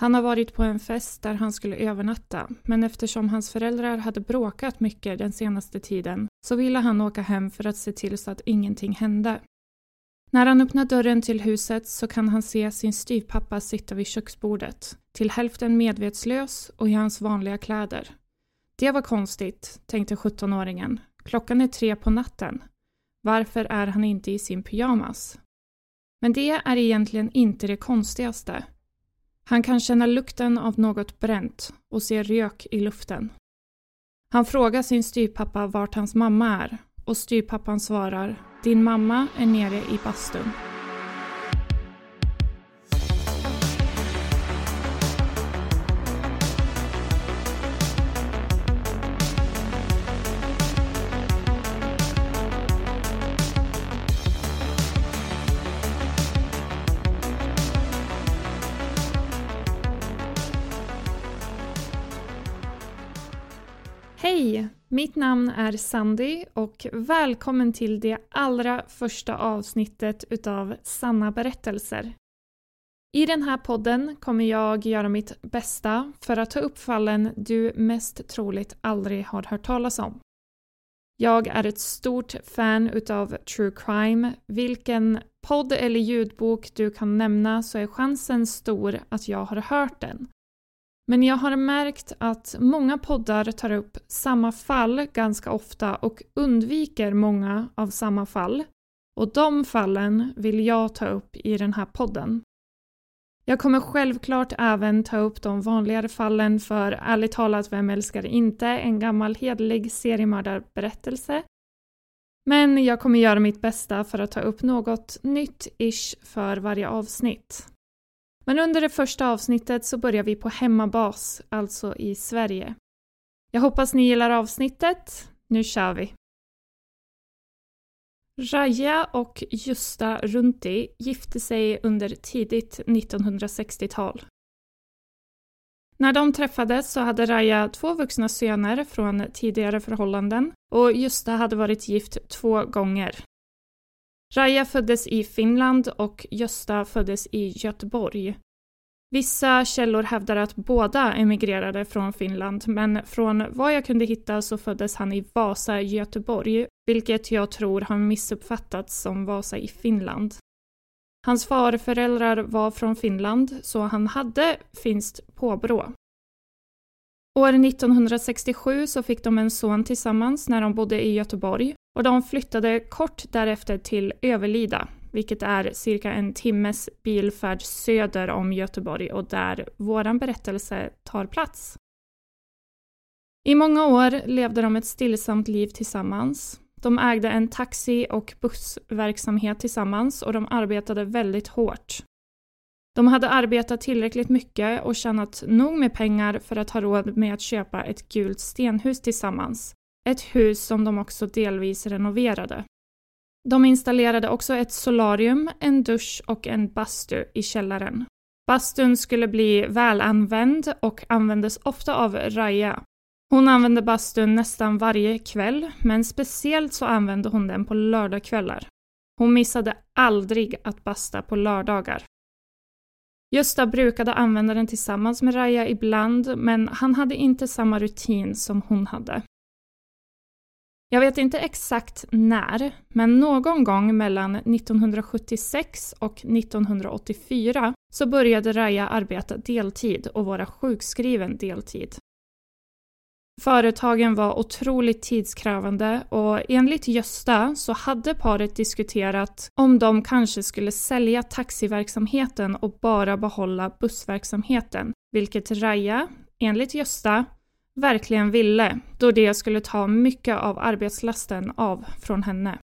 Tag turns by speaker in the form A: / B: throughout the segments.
A: Han har varit på en fest där han skulle övernatta, men eftersom hans föräldrar hade bråkat mycket den senaste tiden så ville han åka hem för att se till så att ingenting hände. När han öppnar dörren till huset så kan han se sin styvpappa sitta vid köksbordet, till hälften medvetslös och i hans vanliga kläder. Det var konstigt, tänkte 17-åringen. Klockan är tre på natten. Varför är han inte i sin pyjamas? Men det är egentligen inte det konstigaste. Han kan känna lukten av något bränt och se rök i luften. Han frågar sin styvpappa vart hans mamma är och styvpappan svarar Din mamma är nere i bastun. Mitt namn är Sandy och välkommen till det allra första avsnittet utav Sanna berättelser. I den här podden kommer jag göra mitt bästa för att ta upp fallen du mest troligt aldrig har hört talas om. Jag är ett stort fan utav true crime. Vilken podd eller ljudbok du kan nämna så är chansen stor att jag har hört den. Men jag har märkt att många poddar tar upp samma fall ganska ofta och undviker många av samma fall. Och de fallen vill jag ta upp i den här podden. Jag kommer självklart även ta upp de vanligare fallen för ärligt talat, vem älskar inte en gammal hederlig seriemördarberättelse? Men jag kommer göra mitt bästa för att ta upp något nytt-ish för varje avsnitt. Men under det första avsnittet så börjar vi på hemmabas, alltså i Sverige. Jag hoppas ni gillar avsnittet. Nu kör vi! Raja och Justa Runti gifte sig under tidigt 1960-tal. När de träffades så hade Raja två vuxna söner från tidigare förhållanden och Justa hade varit gift två gånger. Raja föddes i Finland och Gösta föddes i Göteborg. Vissa källor hävdar att båda emigrerade från Finland, men från vad jag kunde hitta så föddes han i Vasa, Göteborg, vilket jag tror har missuppfattats som Vasa i Finland. Hans farföräldrar var från Finland, så han hade finskt påbrå. År 1967 så fick de en son tillsammans när de bodde i Göteborg och de flyttade kort därefter till Överlida, vilket är cirka en timmes bilfärd söder om Göteborg och där våran berättelse tar plats. I många år levde de ett stillsamt liv tillsammans. De ägde en taxi och bussverksamhet tillsammans och de arbetade väldigt hårt. De hade arbetat tillräckligt mycket och tjänat nog med pengar för att ha råd med att köpa ett gult stenhus tillsammans. Ett hus som de också delvis renoverade. De installerade också ett solarium, en dusch och en bastu i källaren. Bastun skulle bli välanvänd och användes ofta av Raya. Hon använde bastun nästan varje kväll, men speciellt så använde hon den på lördagskvällar. Hon missade aldrig att basta på lördagar. Gösta brukade använda den tillsammans med Raja ibland, men han hade inte samma rutin som hon hade. Jag vet inte exakt när, men någon gång mellan 1976 och 1984 så började Raja arbeta deltid och vara sjukskriven deltid. Företagen var otroligt tidskrävande och enligt Gösta så hade paret diskuterat om de kanske skulle sälja taxiverksamheten och bara behålla bussverksamheten, vilket Raja, enligt Gösta, verkligen ville då det skulle ta mycket av arbetslasten av från henne.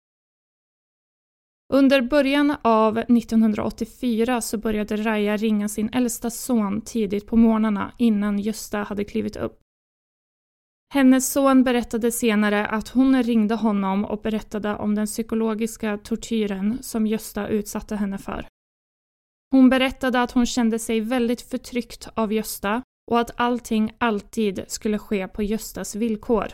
A: Under början av 1984 så började Raja ringa sin äldsta son tidigt på morgnarna innan Gösta hade klivit upp. Hennes son berättade senare att hon ringde honom och berättade om den psykologiska tortyren som Gösta utsatte henne för. Hon berättade att hon kände sig väldigt förtryckt av Gösta och att allting alltid skulle ske på Göstas villkor.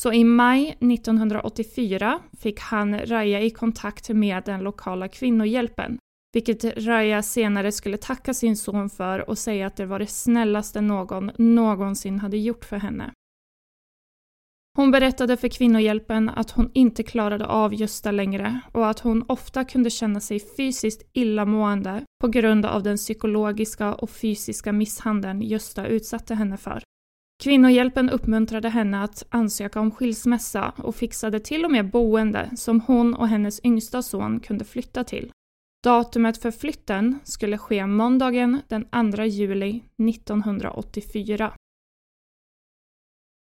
A: Så i maj 1984 fick han Raja i kontakt med den lokala kvinnohjälpen, vilket Raja senare skulle tacka sin son för och säga att det var det snällaste någon någonsin hade gjort för henne. Hon berättade för Kvinnohjälpen att hon inte klarade av Gösta längre och att hon ofta kunde känna sig fysiskt illamående på grund av den psykologiska och fysiska misshandeln Gösta utsatte henne för. Kvinnohjälpen uppmuntrade henne att ansöka om skilsmässa och fixade till och med boende som hon och hennes yngsta son kunde flytta till. Datumet för flytten skulle ske måndagen den 2 juli 1984.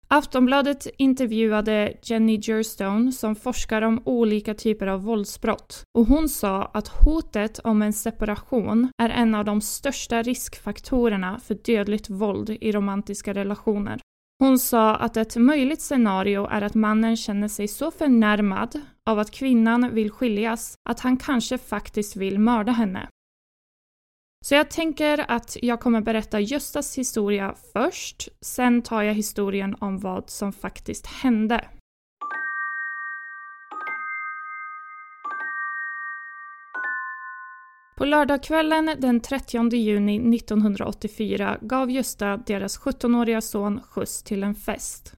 A: Aftonbladet intervjuade Jenny Jerstone som forskar om olika typer av våldsbrott och hon sa att hotet om en separation är en av de största riskfaktorerna för dödligt våld i romantiska relationer. Hon sa att ett möjligt scenario är att mannen känner sig så förnärmad av att kvinnan vill skiljas att han kanske faktiskt vill mörda henne. Så jag tänker att jag kommer berätta Göstas historia först, sen tar jag historien om vad som faktiskt hände. På lördagskvällen den 30 juni 1984 gav Gösta deras 17-åriga son skjuts till en fest.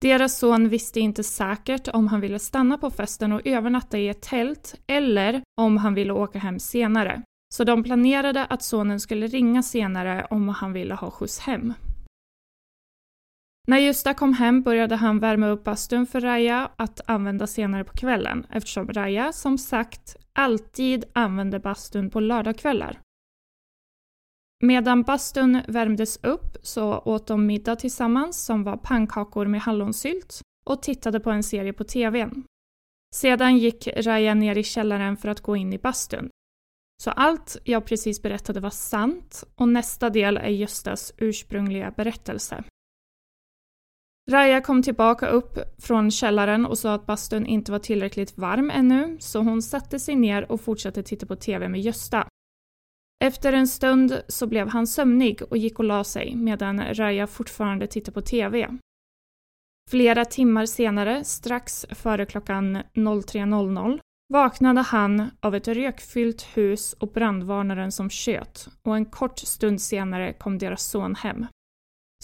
A: Deras son visste inte säkert om han ville stanna på festen och övernatta i ett tält eller om han ville åka hem senare. Så de planerade att sonen skulle ringa senare om han ville ha skjuts hem. När Gösta kom hem började han värma upp bastun för Raja att använda senare på kvällen eftersom Raja, som sagt, alltid använde bastun på lördagskvällar. Medan bastun värmdes upp så åt de middag tillsammans som var pannkakor med hallonsylt och tittade på en serie på TVn. Sedan gick Raja ner i källaren för att gå in i bastun. Så allt jag precis berättade var sant och nästa del är Göstas ursprungliga berättelse. Raja kom tillbaka upp från källaren och sa att bastun inte var tillräckligt varm ännu, så hon satte sig ner och fortsatte titta på TV med Gösta. Efter en stund så blev han sömnig och gick och la sig medan Raja fortfarande tittade på TV. Flera timmar senare, strax före klockan 03.00, vaknade han av ett rökfyllt hus och brandvarnaren som sköt och en kort stund senare kom deras son hem.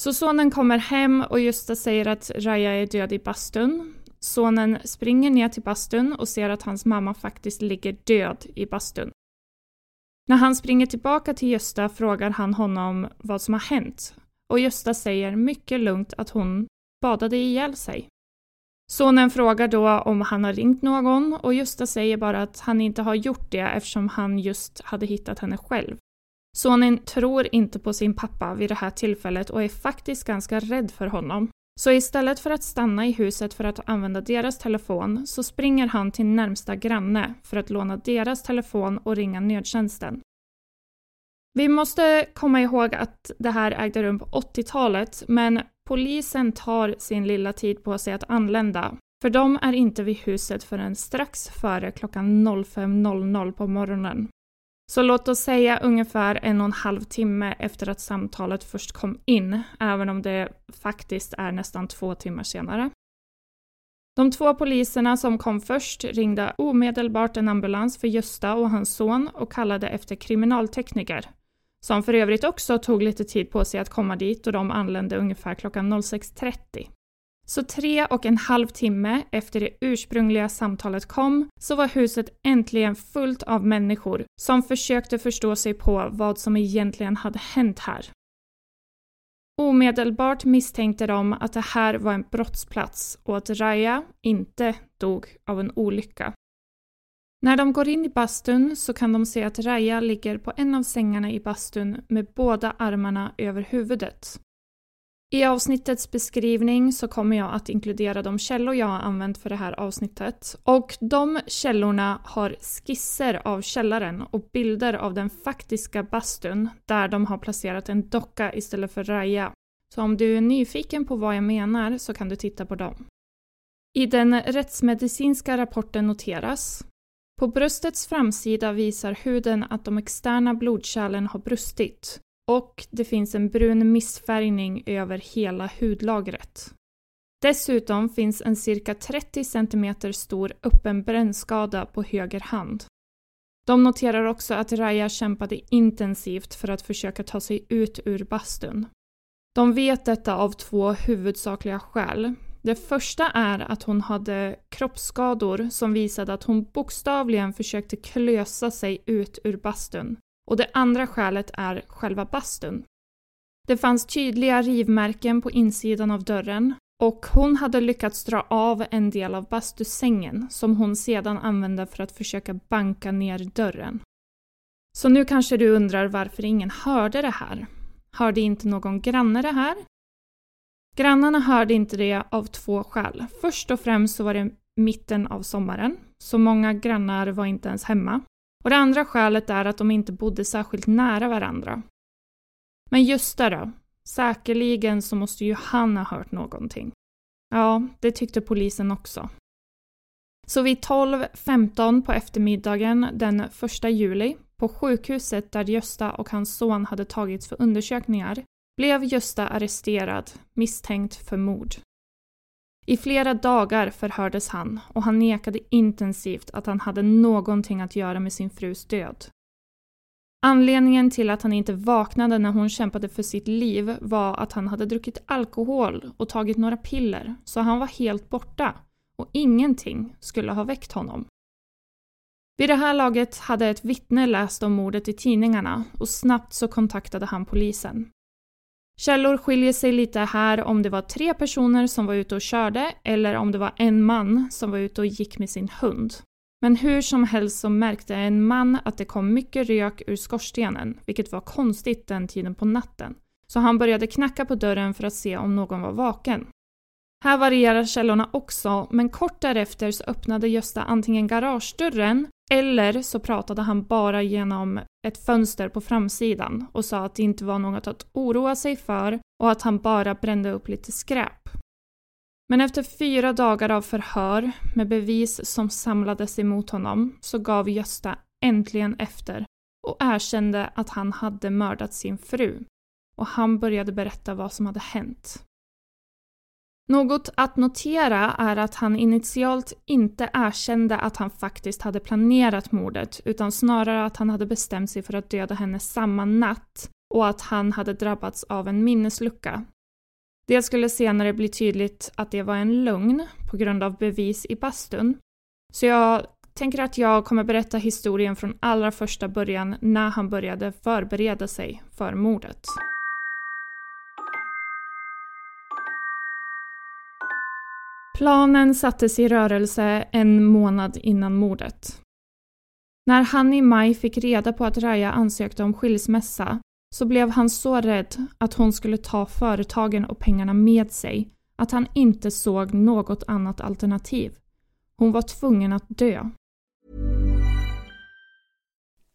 A: Så sonen kommer hem och Gösta säger att Raja är död i bastun. Sonen springer ner till bastun och ser att hans mamma faktiskt ligger död i bastun. När han springer tillbaka till Gösta frågar han honom vad som har hänt och Gösta säger mycket lugnt att hon badade ihjäl sig. Sonen frågar då om han har ringt någon och Gösta säger bara att han inte har gjort det eftersom han just hade hittat henne själv. Sonen tror inte på sin pappa vid det här tillfället och är faktiskt ganska rädd för honom. Så istället för att stanna i huset för att använda deras telefon så springer han till närmsta granne för att låna deras telefon och ringa nödtjänsten. Vi måste komma ihåg att det här ägde rum på 80-talet, men polisen tar sin lilla tid på sig att anlända. För de är inte vid huset förrän strax före klockan 05.00 på morgonen. Så låt oss säga ungefär en och en halv timme efter att samtalet först kom in, även om det faktiskt är nästan två timmar senare. De två poliserna som kom först ringde omedelbart en ambulans för Gösta och hans son och kallade efter kriminaltekniker, som för övrigt också tog lite tid på sig att komma dit och de anlände ungefär klockan 06.30. Så tre och en halv timme efter det ursprungliga samtalet kom så var huset äntligen fullt av människor som försökte förstå sig på vad som egentligen hade hänt här. Omedelbart misstänkte de att det här var en brottsplats och att Raya inte dog av en olycka. När de går in i bastun så kan de se att Raja ligger på en av sängarna i bastun med båda armarna över huvudet. I avsnittets beskrivning så kommer jag att inkludera de källor jag har använt för det här avsnittet. Och de källorna har skisser av källaren och bilder av den faktiska bastun där de har placerat en docka istället för Raja. Så om du är nyfiken på vad jag menar så kan du titta på dem. I den rättsmedicinska rapporten noteras på bröstets framsida visar huden att de externa blodkärlen har brustit och det finns en brun missfärgning över hela hudlagret. Dessutom finns en cirka 30 cm stor öppen brännskada på höger hand. De noterar också att Raya kämpade intensivt för att försöka ta sig ut ur bastun. De vet detta av två huvudsakliga skäl. Det första är att hon hade kroppsskador som visade att hon bokstavligen försökte klösa sig ut ur bastun. Och det andra skälet är själva bastun. Det fanns tydliga rivmärken på insidan av dörren och hon hade lyckats dra av en del av bastusängen som hon sedan använde för att försöka banka ner dörren. Så nu kanske du undrar varför ingen hörde det här. Hörde inte någon granne det här? Grannarna hörde inte det av två skäl. Först och främst så var det mitten av sommaren, så många grannar var inte ens hemma. Och det andra skälet är att de inte bodde särskilt nära varandra. Men Gösta då? Säkerligen så måste ju han ha hört någonting. Ja, det tyckte polisen också. Så vid 12.15 på eftermiddagen den 1 juli på sjukhuset där Gösta och hans son hade tagits för undersökningar blev Gösta arresterad misstänkt för mord. I flera dagar förhördes han och han nekade intensivt att han hade någonting att göra med sin frus död. Anledningen till att han inte vaknade när hon kämpade för sitt liv var att han hade druckit alkohol och tagit några piller, så han var helt borta och ingenting skulle ha väckt honom. Vid det här laget hade ett vittne läst om mordet i tidningarna och snabbt så kontaktade han polisen. Källor skiljer sig lite här om det var tre personer som var ute och körde eller om det var en man som var ute och gick med sin hund. Men hur som helst så märkte en man att det kom mycket rök ur skorstenen, vilket var konstigt den tiden på natten. Så han började knacka på dörren för att se om någon var vaken. Här varierar källorna också, men kort därefter så öppnade Gösta antingen garagedörren eller så pratade han bara genom ett fönster på framsidan och sa att det inte var något att oroa sig för och att han bara brände upp lite skräp. Men efter fyra dagar av förhör med bevis som samlades emot honom så gav Gösta äntligen efter och erkände att han hade mördat sin fru. Och han började berätta vad som hade hänt. Något att notera är att han initialt inte erkände att han faktiskt hade planerat mordet utan snarare att han hade bestämt sig för att döda henne samma natt och att han hade drabbats av en minneslucka. Det skulle senare bli tydligt att det var en lögn på grund av bevis i bastun. Så jag tänker att jag kommer berätta historien från allra första början när han började förbereda sig för mordet. Planen sattes i rörelse en månad innan mordet. När han i maj fick reda på att Raja ansökte om skilsmässa så blev han så rädd att hon skulle ta företagen och pengarna med sig att han inte såg något annat alternativ. Hon var tvungen att dö.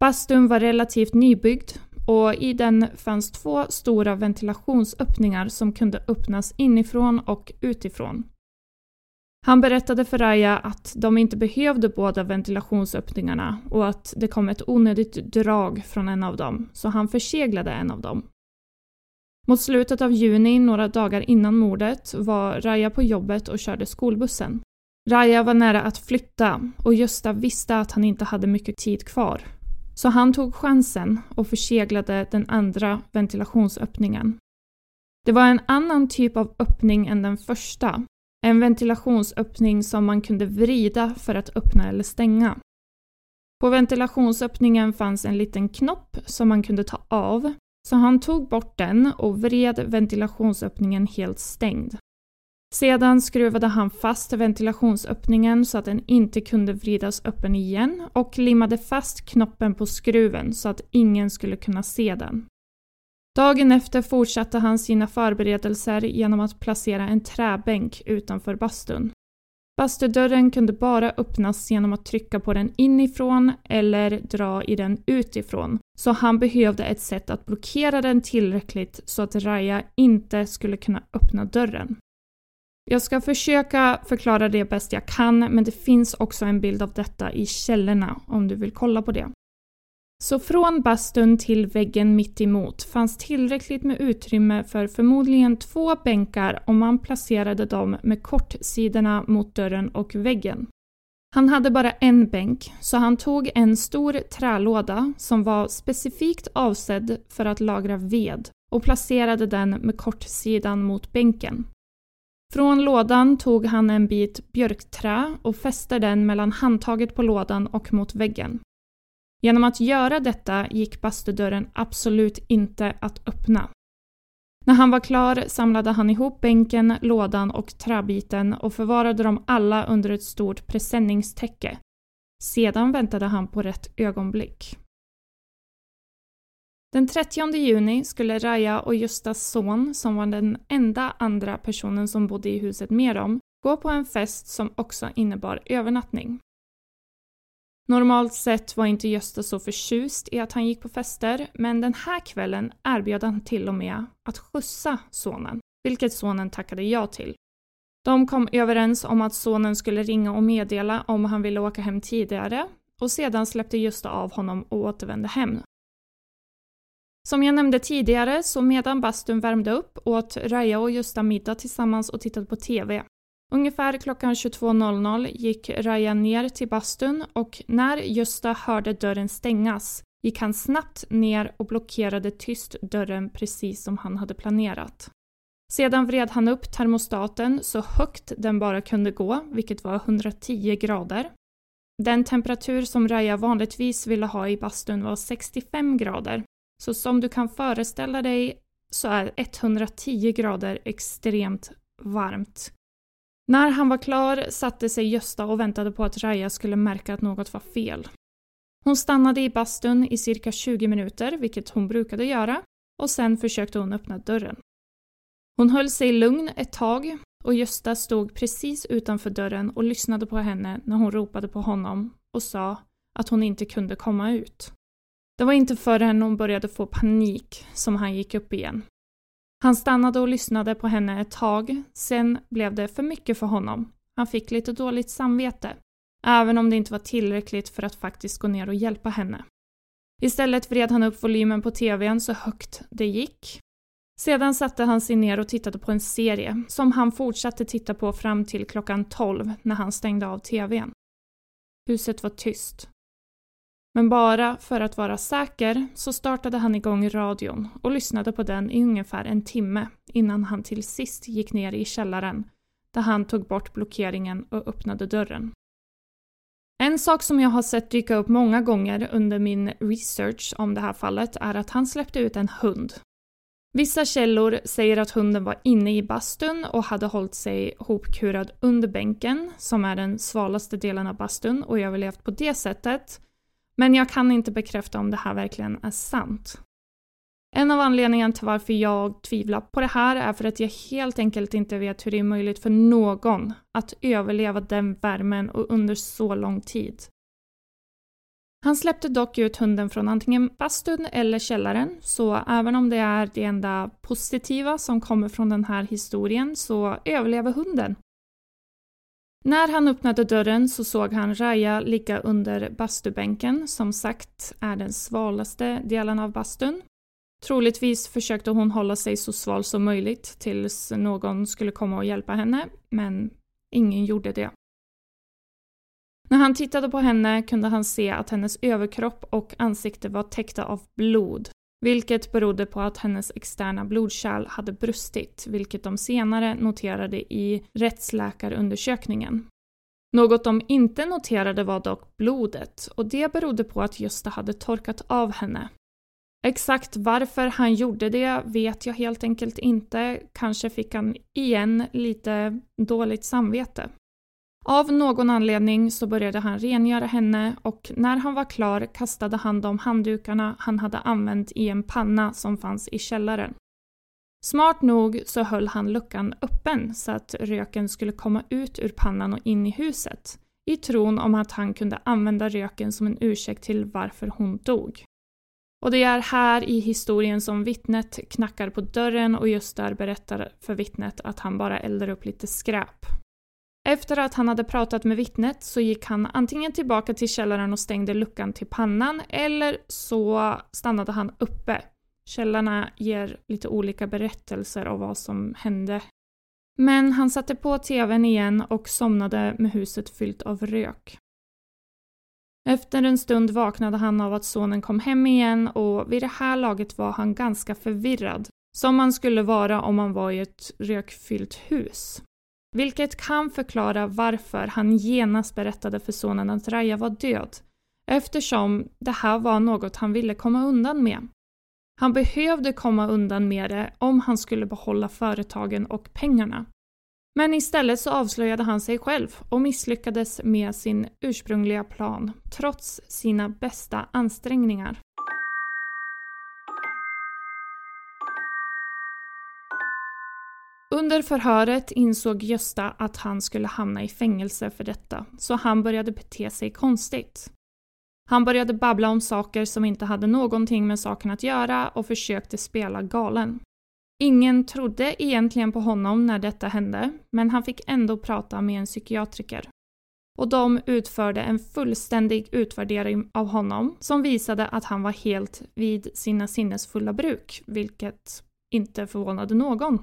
A: Bastun var relativt nybyggd och i den fanns två stora ventilationsöppningar som kunde öppnas inifrån och utifrån. Han berättade för Raya att de inte behövde båda ventilationsöppningarna och att det kom ett onödigt drag från en av dem, så han förseglade en av dem. Mot slutet av juni, några dagar innan mordet, var Raya på jobbet och körde skolbussen. Raya var nära att flytta och Gösta visste att han inte hade mycket tid kvar. Så han tog chansen och förseglade den andra ventilationsöppningen. Det var en annan typ av öppning än den första. En ventilationsöppning som man kunde vrida för att öppna eller stänga. På ventilationsöppningen fanns en liten knopp som man kunde ta av, så han tog bort den och vred ventilationsöppningen helt stängd. Sedan skruvade han fast ventilationsöppningen så att den inte kunde vridas öppen igen och limmade fast knoppen på skruven så att ingen skulle kunna se den. Dagen efter fortsatte han sina förberedelser genom att placera en träbänk utanför bastun. Bastudörren kunde bara öppnas genom att trycka på den inifrån eller dra i den utifrån, så han behövde ett sätt att blockera den tillräckligt så att Raya inte skulle kunna öppna dörren. Jag ska försöka förklara det bäst jag kan, men det finns också en bild av detta i källorna om du vill kolla på det. Så från bastun till väggen mitt emot fanns tillräckligt med utrymme för förmodligen två bänkar om man placerade dem med kortsidorna mot dörren och väggen. Han hade bara en bänk, så han tog en stor trälåda som var specifikt avsedd för att lagra ved och placerade den med kortsidan mot bänken. Från lådan tog han en bit björkträ och fäste den mellan handtaget på lådan och mot väggen. Genom att göra detta gick bastudörren absolut inte att öppna. När han var klar samlade han ihop bänken, lådan och träbiten och förvarade dem alla under ett stort presenningstäcke. Sedan väntade han på rätt ögonblick. Den 30 juni skulle Raja och Justas son, som var den enda andra personen som bodde i huset med dem, gå på en fest som också innebar övernattning. Normalt sett var inte Gösta så förtjust i att han gick på fester, men den här kvällen erbjöd han till och med att skjutsa sonen, vilket sonen tackade ja till. De kom överens om att sonen skulle ringa och meddela om han ville åka hem tidigare och sedan släppte Gösta av honom och återvände hem. Som jag nämnde tidigare så medan bastun värmde upp åt Raja och Gösta middag tillsammans och tittade på TV. Ungefär klockan 22.00 gick Raja ner till bastun och när Gösta hörde dörren stängas gick han snabbt ner och blockerade tyst dörren precis som han hade planerat. Sedan vred han upp termostaten så högt den bara kunde gå, vilket var 110 grader. Den temperatur som Raja vanligtvis ville ha i bastun var 65 grader. Så som du kan föreställa dig så är 110 grader extremt varmt. När han var klar satte sig Gösta och väntade på att Raja skulle märka att något var fel. Hon stannade i bastun i cirka 20 minuter, vilket hon brukade göra, och sen försökte hon öppna dörren. Hon höll sig lugn ett tag och Gösta stod precis utanför dörren och lyssnade på henne när hon ropade på honom och sa att hon inte kunde komma ut. Det var inte förrän hon började få panik som han gick upp igen. Han stannade och lyssnade på henne ett tag, sen blev det för mycket för honom. Han fick lite dåligt samvete, även om det inte var tillräckligt för att faktiskt gå ner och hjälpa henne. Istället vred han upp volymen på tvn så högt det gick. Sedan satte han sig ner och tittade på en serie som han fortsatte titta på fram till klockan 12 när han stängde av tvn. Huset var tyst. Men bara för att vara säker så startade han igång radion och lyssnade på den i ungefär en timme innan han till sist gick ner i källaren där han tog bort blockeringen och öppnade dörren. En sak som jag har sett dyka upp många gånger under min research om det här fallet är att han släppte ut en hund. Vissa källor säger att hunden var inne i bastun och hade hållit sig hopkurad under bänken, som är den svalaste delen av bastun, och överlevt på det sättet. Men jag kan inte bekräfta om det här verkligen är sant. En av anledningarna till varför jag tvivlar på det här är för att jag helt enkelt inte vet hur det är möjligt för någon att överleva den värmen och under så lång tid. Han släppte dock ut hunden från antingen bastun eller källaren, så även om det är det enda positiva som kommer från den här historien så överlever hunden. När han öppnade dörren så såg han Raja ligga under bastubänken, som sagt är den svalaste delen av bastun. Troligtvis försökte hon hålla sig så sval som möjligt tills någon skulle komma och hjälpa henne, men ingen gjorde det. När han tittade på henne kunde han se att hennes överkropp och ansikte var täckta av blod, vilket berodde på att hennes externa blodkärl hade brustit, vilket de senare noterade i rättsläkarundersökningen. Något de inte noterade var dock blodet och det berodde på att Gösta hade torkat av henne. Exakt varför han gjorde det vet jag helt enkelt inte. Kanske fick han igen lite dåligt samvete. Av någon anledning så började han rengöra henne och när han var klar kastade han de handdukarna han hade använt i en panna som fanns i källaren. Smart nog så höll han luckan öppen så att röken skulle komma ut ur pannan och in i huset i tron om att han kunde använda röken som en ursäkt till varför hon dog. Och det är här i historien som vittnet knackar på dörren och just där berättar för vittnet att han bara eldar upp lite skräp. Efter att han hade pratat med vittnet så gick han antingen tillbaka till källaren och stängde luckan till pannan eller så stannade han uppe. Källarna ger lite olika berättelser av vad som hände. Men han satte på tvn igen och somnade med huset fyllt av rök. Efter en stund vaknade han av att sonen kom hem igen och vid det här laget var han ganska förvirrad. Som man skulle vara om man var i ett rökfyllt hus. Vilket kan förklara varför han genast berättade för sonen att Raja var död. Eftersom det här var något han ville komma undan med. Han behövde komma undan med det om han skulle behålla företagen och pengarna. Men istället så avslöjade han sig själv och misslyckades med sin ursprungliga plan trots sina bästa ansträngningar. Under förhöret insåg Gösta att han skulle hamna i fängelse för detta, så han började bete sig konstigt. Han började babbla om saker som inte hade någonting med saken att göra och försökte spela galen. Ingen trodde egentligen på honom när detta hände, men han fick ändå prata med en psykiatriker. Och de utförde en fullständig utvärdering av honom som visade att han var helt vid sina sinnesfulla bruk, vilket inte förvånade någon.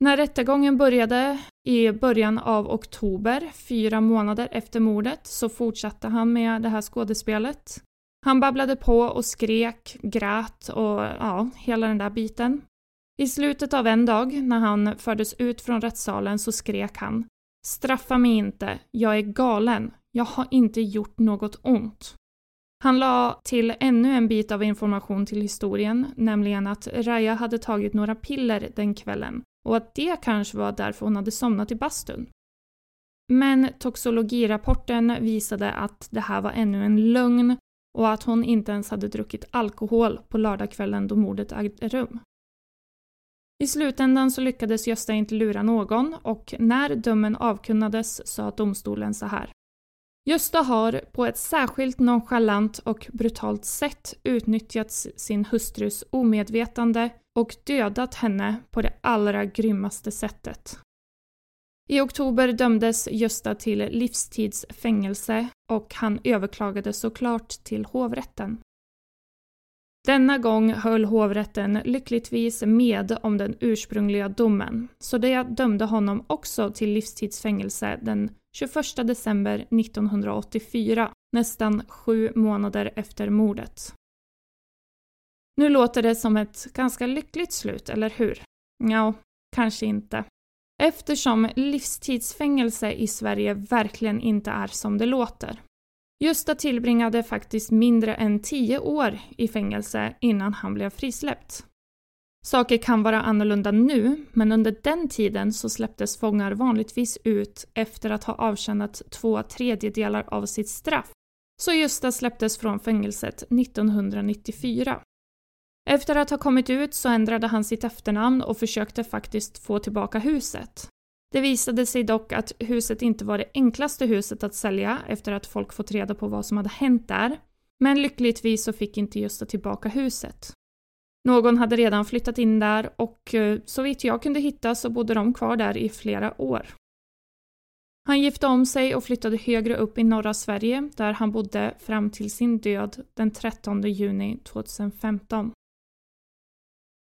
A: När rättegången började i början av oktober, fyra månader efter mordet, så fortsatte han med det här skådespelet. Han babblade på och skrek, grät och ja, hela den där biten. I slutet av en dag, när han fördes ut från rättssalen, så skrek han Straffa mig inte, jag är galen, jag har inte gjort något ont. Han la till ännu en bit av information till historien, nämligen att Raya hade tagit några piller den kvällen och att det kanske var därför hon hade somnat i bastun. Men toxologirapporten visade att det här var ännu en lögn och att hon inte ens hade druckit alkohol på lördagskvällen då mordet ägde rum. I slutändan så lyckades Gösta inte lura någon och när dömen avkunnades sa domstolen så här. Gösta har på ett särskilt nonchalant och brutalt sätt utnyttjat sin hustrus omedvetande och dödat henne på det allra grymmaste sättet. I oktober dömdes Gösta till livstidsfängelse och han överklagade såklart till hovrätten. Denna gång höll hovrätten lyckligtvis med om den ursprungliga domen, så det dömde honom också till livstidsfängelse den 21 december 1984, nästan sju månader efter mordet. Nu låter det som ett ganska lyckligt slut, eller hur? Ja, kanske inte. Eftersom livstidsfängelse i Sverige verkligen inte är som det låter. Gösta tillbringade faktiskt mindre än tio år i fängelse innan han blev frisläppt. Saker kan vara annorlunda nu, men under den tiden så släpptes fångar vanligtvis ut efter att ha avtjänat två tredjedelar av sitt straff. Så Gösta släpptes från fängelset 1994. Efter att ha kommit ut så ändrade han sitt efternamn och försökte faktiskt få tillbaka huset. Det visade sig dock att huset inte var det enklaste huset att sälja efter att folk fått reda på vad som hade hänt där. Men lyckligtvis så fick inte Gösta tillbaka huset. Någon hade redan flyttat in där och eh, så vitt jag kunde hitta så bodde de kvar där i flera år. Han gifte om sig och flyttade högre upp i norra Sverige där han bodde fram till sin död den 13 juni 2015.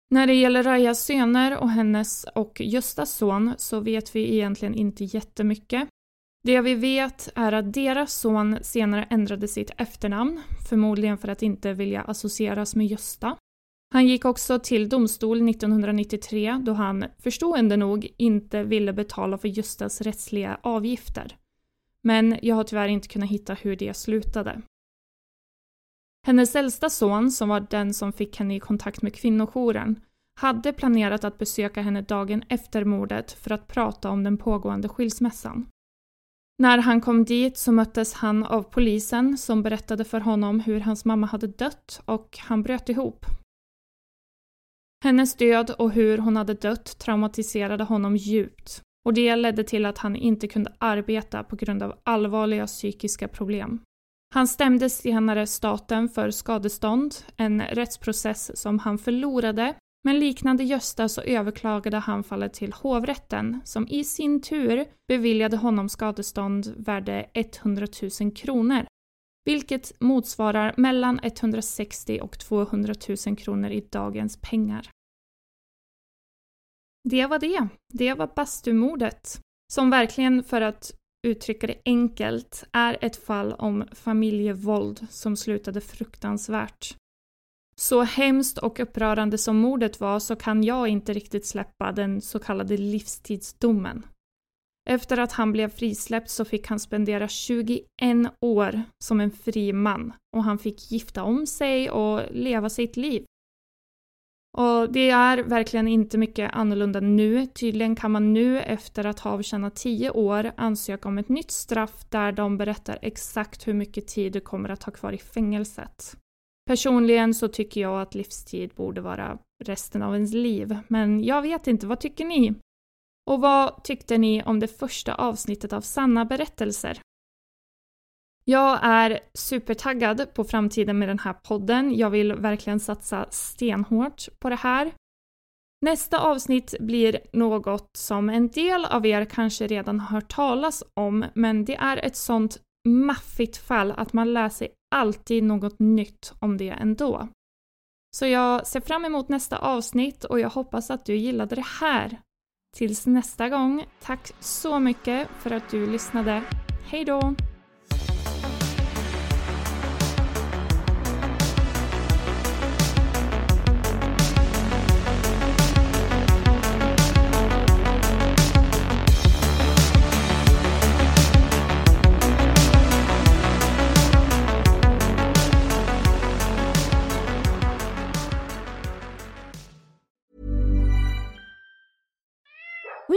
A: När det gäller Rajas söner och hennes och Göstas son så vet vi egentligen inte jättemycket. Det vi vet är att deras son senare ändrade sitt efternamn, förmodligen för att inte vilja associeras med Gösta. Han gick också till domstol 1993 då han, förstående nog, inte ville betala för Göstas rättsliga avgifter. Men jag har tyvärr inte kunnat hitta hur det slutade. Hennes äldsta son, som var den som fick henne i kontakt med kvinnojouren, hade planerat att besöka henne dagen efter mordet för att prata om den pågående skilsmässan. När han kom dit så möttes han av polisen som berättade för honom hur hans mamma hade dött och han bröt ihop. Hennes död och hur hon hade dött traumatiserade honom djupt och det ledde till att han inte kunde arbeta på grund av allvarliga psykiska problem. Han stämde senare staten för skadestånd, en rättsprocess som han förlorade, men liknande Gösta så överklagade han fallet till hovrätten som i sin tur beviljade honom skadestånd värde 100 000 kronor, vilket motsvarar mellan 160 och 200 000 kronor i dagens pengar. Det var det. Det var bastumordet. Som verkligen, för att uttrycka det enkelt, är ett fall om familjevåld som slutade fruktansvärt. Så hemskt och upprörande som mordet var så kan jag inte riktigt släppa den så kallade livstidsdomen. Efter att han blev frisläppt så fick han spendera 21 år som en fri man och han fick gifta om sig och leva sitt liv. Och det är verkligen inte mycket annorlunda nu. Tydligen kan man nu efter att ha avtjänat 10 år ansöka om ett nytt straff där de berättar exakt hur mycket tid du kommer att ha kvar i fängelset. Personligen så tycker jag att livstid borde vara resten av ens liv, men jag vet inte, vad tycker ni? Och vad tyckte ni om det första avsnittet av Sanna berättelser? Jag är supertaggad på framtiden med den här podden. Jag vill verkligen satsa stenhårt på det här. Nästa avsnitt blir något som en del av er kanske redan har hört talas om, men det är ett sånt maffigt fall att man lär sig alltid något nytt om det ändå. Så jag ser fram emot nästa avsnitt och jag hoppas att du gillade det här. Tills nästa gång, tack så mycket för att du lyssnade. Hej då!